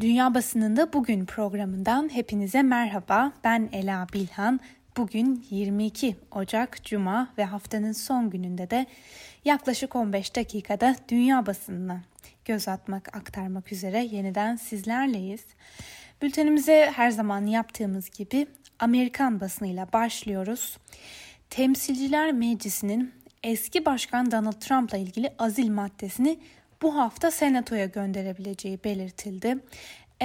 Dünya Basınında Bugün programından hepinize merhaba. Ben Ela Bilhan. Bugün 22 Ocak Cuma ve haftanın son gününde de yaklaşık 15 dakikada dünya basınına göz atmak, aktarmak üzere yeniden sizlerleyiz. Bültenimize her zaman yaptığımız gibi Amerikan basınıyla başlıyoruz. Temsilciler Meclisi'nin eski başkan Donald Trump'la ilgili azil maddesini bu hafta senatoya gönderebileceği belirtildi.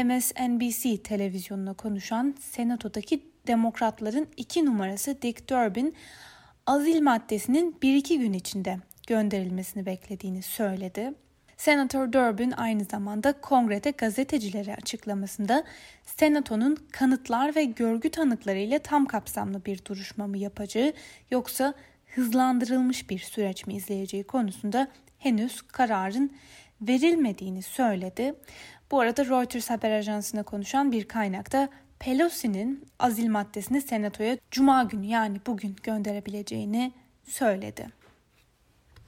MSNBC televizyonuna konuşan senatodaki demokratların iki numarası Dick Durbin azil maddesinin bir iki gün içinde gönderilmesini beklediğini söyledi. Senatör Durbin aynı zamanda kongrede gazetecilere açıklamasında senatonun kanıtlar ve görgü tanıkları ile tam kapsamlı bir duruşma mı yapacağı yoksa hızlandırılmış bir süreç mi izleyeceği konusunda henüz kararın verilmediğini söyledi. Bu arada Reuters haber ajansına konuşan bir kaynakta Pelosi'nin azil maddesini senatoya cuma günü yani bugün gönderebileceğini söyledi.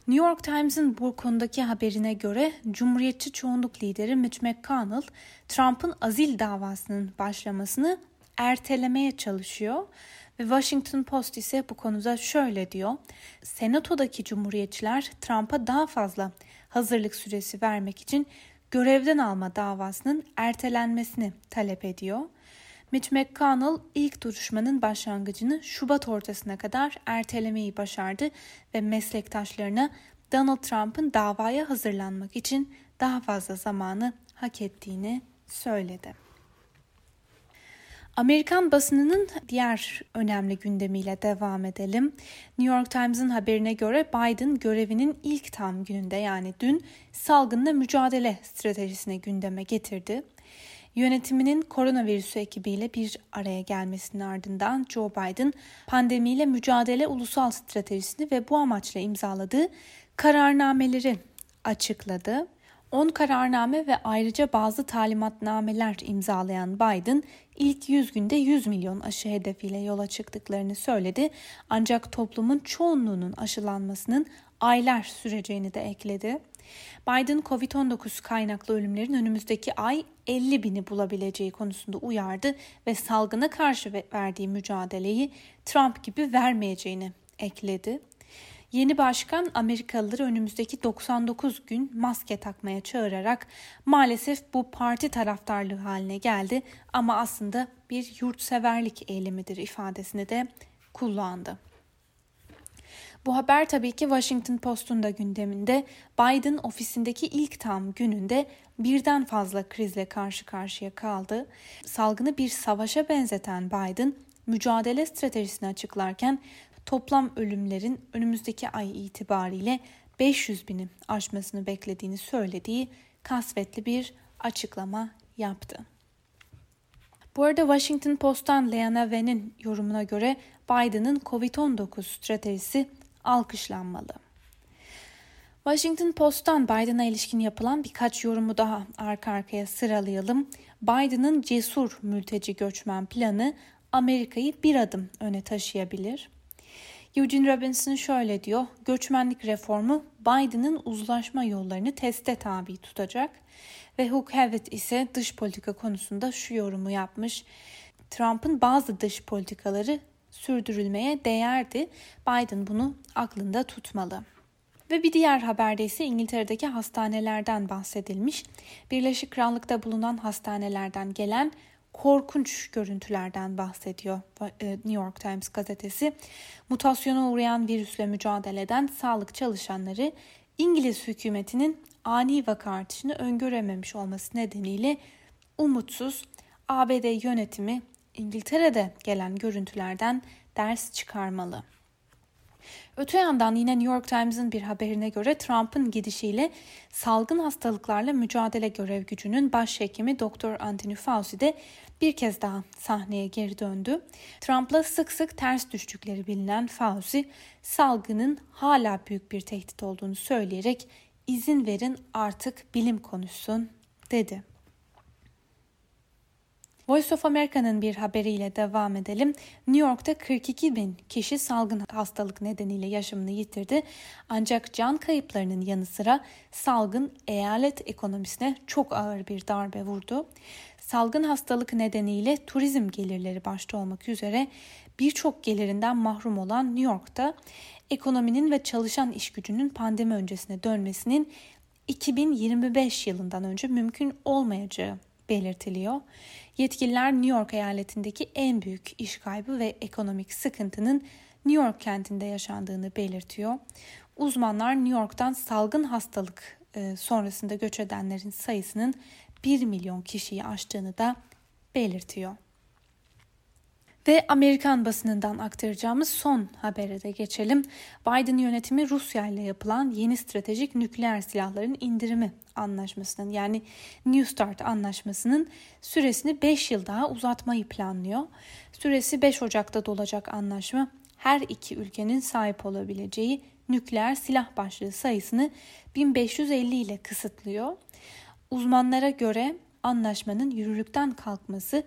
New York Times'ın bu konudaki haberine göre Cumhuriyetçi çoğunluk lideri Mitch McConnell, Trump'ın azil davasının başlamasını ertelemeye çalışıyor ve Washington Post ise bu konuda şöyle diyor. Senatodaki cumhuriyetçiler Trump'a daha fazla hazırlık süresi vermek için görevden alma davasının ertelenmesini talep ediyor. Mitch McConnell ilk duruşmanın başlangıcını Şubat ortasına kadar ertelemeyi başardı ve meslektaşlarına Donald Trump'ın davaya hazırlanmak için daha fazla zamanı hak ettiğini söyledi. Amerikan basınının diğer önemli gündemiyle devam edelim. New York Times'ın haberine göre Biden görevinin ilk tam gününde yani dün salgınla mücadele stratejisini gündeme getirdi. Yönetiminin koronavirüsü ekibiyle bir araya gelmesinin ardından Joe Biden pandemiyle mücadele ulusal stratejisini ve bu amaçla imzaladığı kararnameleri açıkladı. 10 kararname ve ayrıca bazı talimatnameler imzalayan Biden ilk 100 günde 100 milyon aşı hedefiyle yola çıktıklarını söyledi. Ancak toplumun çoğunluğunun aşılanmasının aylar süreceğini de ekledi. Biden COVID-19 kaynaklı ölümlerin önümüzdeki ay 50 bini bulabileceği konusunda uyardı ve salgına karşı verdiği mücadeleyi Trump gibi vermeyeceğini ekledi. Yeni başkan Amerikalıları önümüzdeki 99 gün maske takmaya çağırarak maalesef bu parti taraftarlığı haline geldi ama aslında bir yurtseverlik eylemidir ifadesini de kullandı. Bu haber tabii ki Washington Post'un da gündeminde Biden ofisindeki ilk tam gününde birden fazla krizle karşı karşıya kaldı. Salgını bir savaşa benzeten Biden mücadele stratejisini açıklarken toplam ölümlerin önümüzdeki ay itibariyle 500 bini aşmasını beklediğini söylediği kasvetli bir açıklama yaptı. Bu arada Washington Post'tan Leana Wen'in yorumuna göre Biden'ın COVID-19 stratejisi alkışlanmalı. Washington Post'tan Biden'a ilişkin yapılan birkaç yorumu daha arka arkaya sıralayalım. Biden'ın cesur mülteci göçmen planı Amerika'yı bir adım öne taşıyabilir. Eugene Robinson şöyle diyor, göçmenlik reformu Biden'ın uzlaşma yollarını teste tabi tutacak ve Hugh Hewitt ise dış politika konusunda şu yorumu yapmış. Trump'ın bazı dış politikaları sürdürülmeye değerdi. Biden bunu aklında tutmalı. Ve bir diğer haberde ise İngiltere'deki hastanelerden bahsedilmiş. Birleşik Krallık'ta bulunan hastanelerden gelen korkunç görüntülerden bahsediyor e, New York Times gazetesi. Mutasyona uğrayan virüsle mücadeleden sağlık çalışanları İngiliz hükümetinin ani vaka artışını öngörememiş olması nedeniyle umutsuz ABD yönetimi İngiltere'de gelen görüntülerden ders çıkarmalı. Öte yandan yine New York Times'ın bir haberine göre Trump'ın gidişiyle salgın hastalıklarla mücadele görev gücünün başhekimi Dr. Anthony Fauci de bir kez daha sahneye geri döndü. Trump'la sık sık ters düştükleri bilinen Fauci, salgının hala büyük bir tehdit olduğunu söyleyerek izin verin artık bilim konuşsun dedi. Voice of America'nın bir haberiyle devam edelim. New York'ta 42 bin kişi salgın hastalık nedeniyle yaşamını yitirdi. Ancak can kayıplarının yanı sıra salgın eyalet ekonomisine çok ağır bir darbe vurdu. Salgın hastalık nedeniyle turizm gelirleri başta olmak üzere birçok gelirinden mahrum olan New York'ta ekonominin ve çalışan iş gücünün pandemi öncesine dönmesinin 2025 yılından önce mümkün olmayacağı belirtiliyor. Yetkililer New York eyaletindeki en büyük iş kaybı ve ekonomik sıkıntının New York kentinde yaşandığını belirtiyor. Uzmanlar New York'tan salgın hastalık e, sonrasında göç edenlerin sayısının 1 milyon kişiyi aştığını da belirtiyor. Ve Amerikan basınından aktaracağımız son habere de geçelim. Biden yönetimi Rusya ile yapılan yeni stratejik nükleer silahların indirimi anlaşmasının yani New START anlaşmasının süresini 5 yıl daha uzatmayı planlıyor. Süresi 5 Ocak'ta dolacak anlaşma her iki ülkenin sahip olabileceği nükleer silah başlığı sayısını 1550 ile kısıtlıyor. Uzmanlara göre anlaşmanın yürürlükten kalkması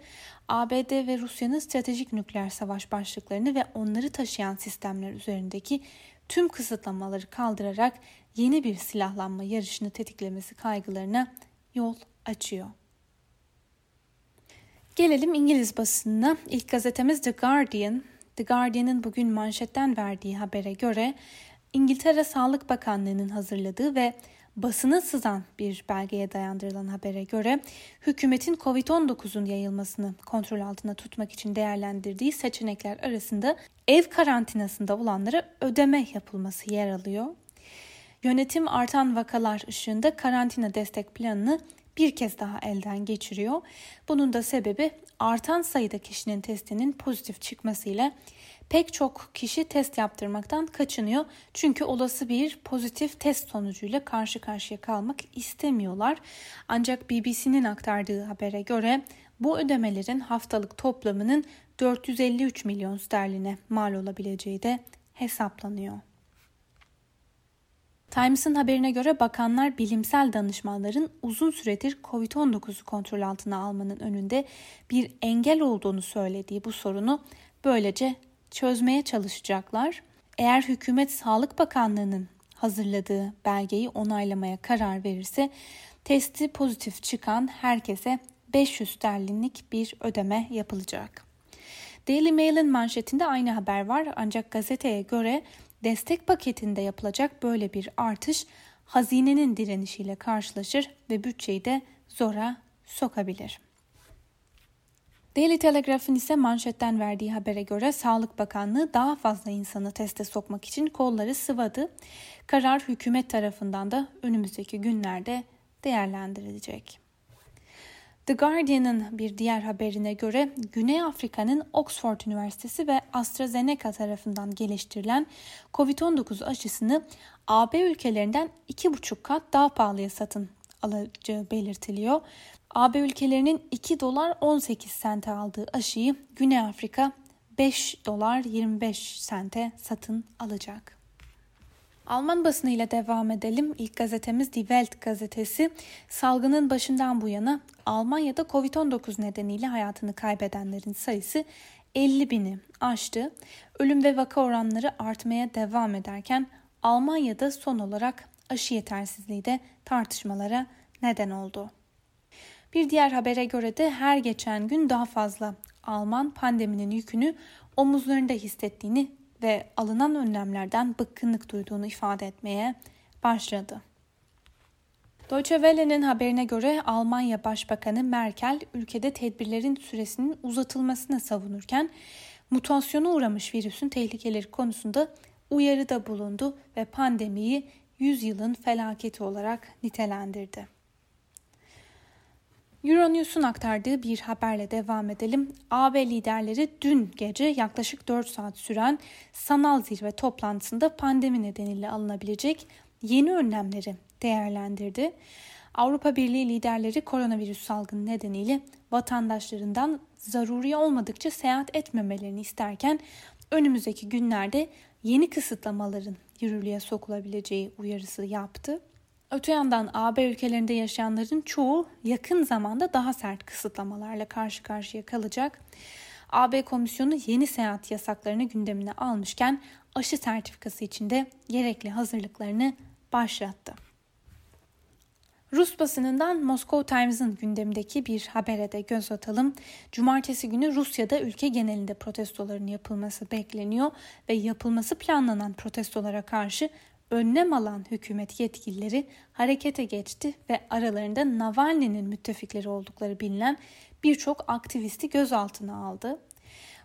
ABD ve Rusya'nın stratejik nükleer savaş başlıklarını ve onları taşıyan sistemler üzerindeki tüm kısıtlamaları kaldırarak yeni bir silahlanma yarışını tetiklemesi kaygılarına yol açıyor. Gelelim İngiliz basınına. İlk gazetemiz The Guardian. The Guardian'ın bugün manşetten verdiği habere göre İngiltere Sağlık Bakanlığı'nın hazırladığı ve basına sızan bir belgeye dayandırılan habere göre hükümetin Covid-19'un yayılmasını kontrol altında tutmak için değerlendirdiği seçenekler arasında ev karantinasında olanlara ödeme yapılması yer alıyor. Yönetim artan vakalar ışığında karantina destek planını bir kez daha elden geçiriyor. Bunun da sebebi artan sayıda kişinin testinin pozitif çıkmasıyla pek çok kişi test yaptırmaktan kaçınıyor. Çünkü olası bir pozitif test sonucuyla karşı karşıya kalmak istemiyorlar. Ancak BBC'nin aktardığı habere göre bu ödemelerin haftalık toplamının 453 milyon sterline mal olabileceği de hesaplanıyor. Times'ın haberine göre bakanlar bilimsel danışmanların uzun süredir COVID-19'u kontrol altına almanın önünde bir engel olduğunu söylediği bu sorunu böylece çözmeye çalışacaklar. Eğer hükümet Sağlık Bakanlığı'nın hazırladığı belgeyi onaylamaya karar verirse testi pozitif çıkan herkese 500 sterlinlik bir ödeme yapılacak. Daily Mail'in manşetinde aynı haber var ancak gazeteye göre destek paketinde yapılacak böyle bir artış hazinenin direnişiyle karşılaşır ve bütçeyi de zora sokabilir. Daily Telegraph'ın ise manşetten verdiği habere göre Sağlık Bakanlığı daha fazla insanı teste sokmak için kolları sıvadı. Karar hükümet tarafından da önümüzdeki günlerde değerlendirilecek. The Guardian'ın bir diğer haberine göre Güney Afrika'nın Oxford Üniversitesi ve AstraZeneca tarafından geliştirilen COVID-19 aşısını AB ülkelerinden 2,5 kat daha pahalıya satın alacağı belirtiliyor. AB ülkelerinin 2 dolar 18 sente aldığı aşıyı Güney Afrika 5 dolar 25 sente satın alacak. Alman basınıyla devam edelim. İlk gazetemiz Die Welt gazetesi. Salgının başından bu yana Almanya'da Covid-19 nedeniyle hayatını kaybedenlerin sayısı 50 bini aştı. Ölüm ve vaka oranları artmaya devam ederken Almanya'da son olarak aşı yetersizliği de tartışmalara neden oldu. Bir diğer habere göre de her geçen gün daha fazla Alman pandeminin yükünü omuzlarında hissettiğini ve alınan önlemlerden bıkkınlık duyduğunu ifade etmeye başladı. Deutsche Welle'nin haberine göre Almanya Başbakanı Merkel ülkede tedbirlerin süresinin uzatılmasını savunurken mutasyona uğramış virüsün tehlikeleri konusunda uyarıda bulundu ve pandemiyi yüzyılın felaketi olarak nitelendirdi. Euronews'un aktardığı bir haberle devam edelim. AB liderleri dün gece yaklaşık 4 saat süren sanal zirve toplantısında pandemi nedeniyle alınabilecek yeni önlemleri değerlendirdi. Avrupa Birliği liderleri koronavirüs salgını nedeniyle vatandaşlarından zaruri olmadıkça seyahat etmemelerini isterken önümüzdeki günlerde yeni kısıtlamaların yürürlüğe sokulabileceği uyarısı yaptı. Öte yandan AB ülkelerinde yaşayanların çoğu yakın zamanda daha sert kısıtlamalarla karşı karşıya kalacak. AB Komisyonu yeni seyahat yasaklarını gündemine almışken aşı sertifikası için de gerekli hazırlıklarını başlattı. Rus basınından Moscow Times'ın gündemdeki bir habere de göz atalım. Cumartesi günü Rusya'da ülke genelinde protestoların yapılması bekleniyor ve yapılması planlanan protestolara karşı önlem alan hükümet yetkilileri harekete geçti ve aralarında Navalny'nin müttefikleri oldukları bilinen birçok aktivisti gözaltına aldı.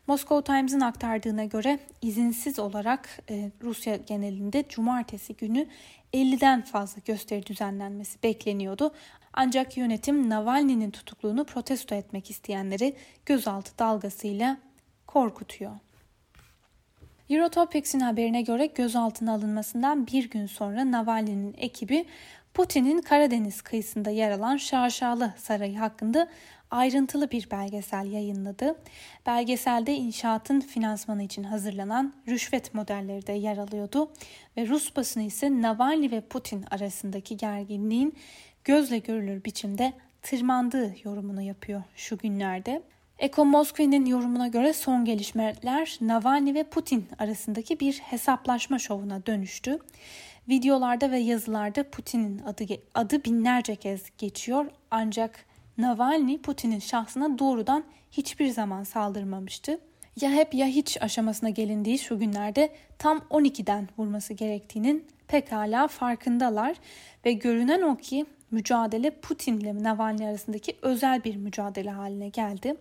Moscow Times'ın aktardığına göre izinsiz olarak e, Rusya genelinde cumartesi günü 50'den fazla gösteri düzenlenmesi bekleniyordu. Ancak yönetim Navalny'nin tutukluğunu protesto etmek isteyenleri gözaltı dalgasıyla korkutuyor. Eurotopics'in haberine göre gözaltına alınmasından bir gün sonra Navalny'nin ekibi Putin'in Karadeniz kıyısında yer alan Şaşalı Sarayı hakkında ayrıntılı bir belgesel yayınladı. Belgeselde inşaatın finansmanı için hazırlanan rüşvet modelleri de yer alıyordu ve Rus basını ise Navalny ve Putin arasındaki gerginliğin gözle görülür biçimde tırmandığı yorumunu yapıyor şu günlerde. Eko Moskva'nın yorumuna göre son gelişmeler Navalny ve Putin arasındaki bir hesaplaşma şovuna dönüştü. Videolarda ve yazılarda Putin'in adı, adı binlerce kez geçiyor ancak Navalny Putin'in şahsına doğrudan hiçbir zaman saldırmamıştı. Ya hep ya hiç aşamasına gelindiği şu günlerde tam 12'den vurması gerektiğinin pekala farkındalar ve görünen o ki mücadele Putin ile Navalny arasındaki özel bir mücadele haline geldi.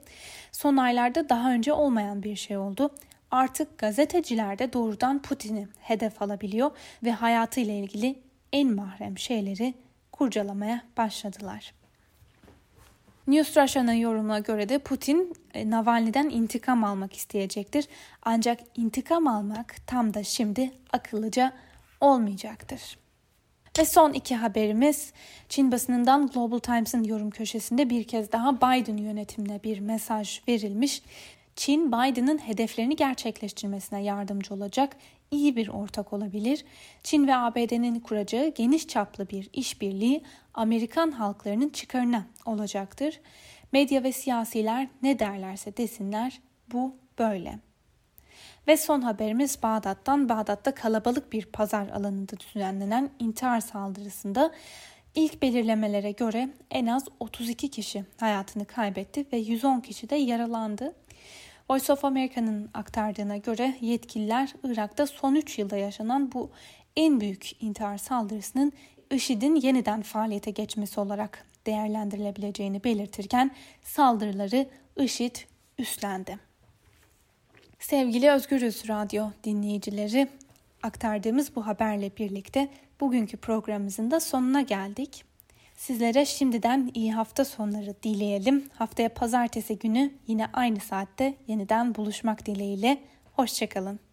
Son aylarda daha önce olmayan bir şey oldu. Artık gazeteciler de doğrudan Putin'i hedef alabiliyor ve hayatıyla ilgili en mahrem şeyleri kurcalamaya başladılar. News Russia'nın yorumuna göre de Putin e, Navalny'den intikam almak isteyecektir. Ancak intikam almak tam da şimdi akıllıca olmayacaktır. Ve son iki haberimiz Çin basınından Global Times'ın yorum köşesinde bir kez daha Biden yönetimine bir mesaj verilmiş. Çin Biden'ın hedeflerini gerçekleştirmesine yardımcı olacak iyi bir ortak olabilir. Çin ve ABD'nin kuracağı geniş çaplı bir işbirliği Amerikan halklarının çıkarına olacaktır. Medya ve siyasiler ne derlerse desinler bu böyle. Ve son haberimiz Bağdat'tan. Bağdat'ta kalabalık bir pazar alanında düzenlenen intihar saldırısında ilk belirlemelere göre en az 32 kişi hayatını kaybetti ve 110 kişi de yaralandı. Voice of America'nın aktardığına göre yetkililer Irak'ta son 3 yılda yaşanan bu en büyük intihar saldırısının IŞİD'in yeniden faaliyete geçmesi olarak değerlendirilebileceğini belirtirken saldırıları IŞİD üstlendi. Sevgili Özgürüz Radyo dinleyicileri, aktardığımız bu haberle birlikte bugünkü programımızın da sonuna geldik. Sizlere şimdiden iyi hafta sonları dileyelim. Haftaya pazartesi günü yine aynı saatte yeniden buluşmak dileğiyle. Hoşçakalın.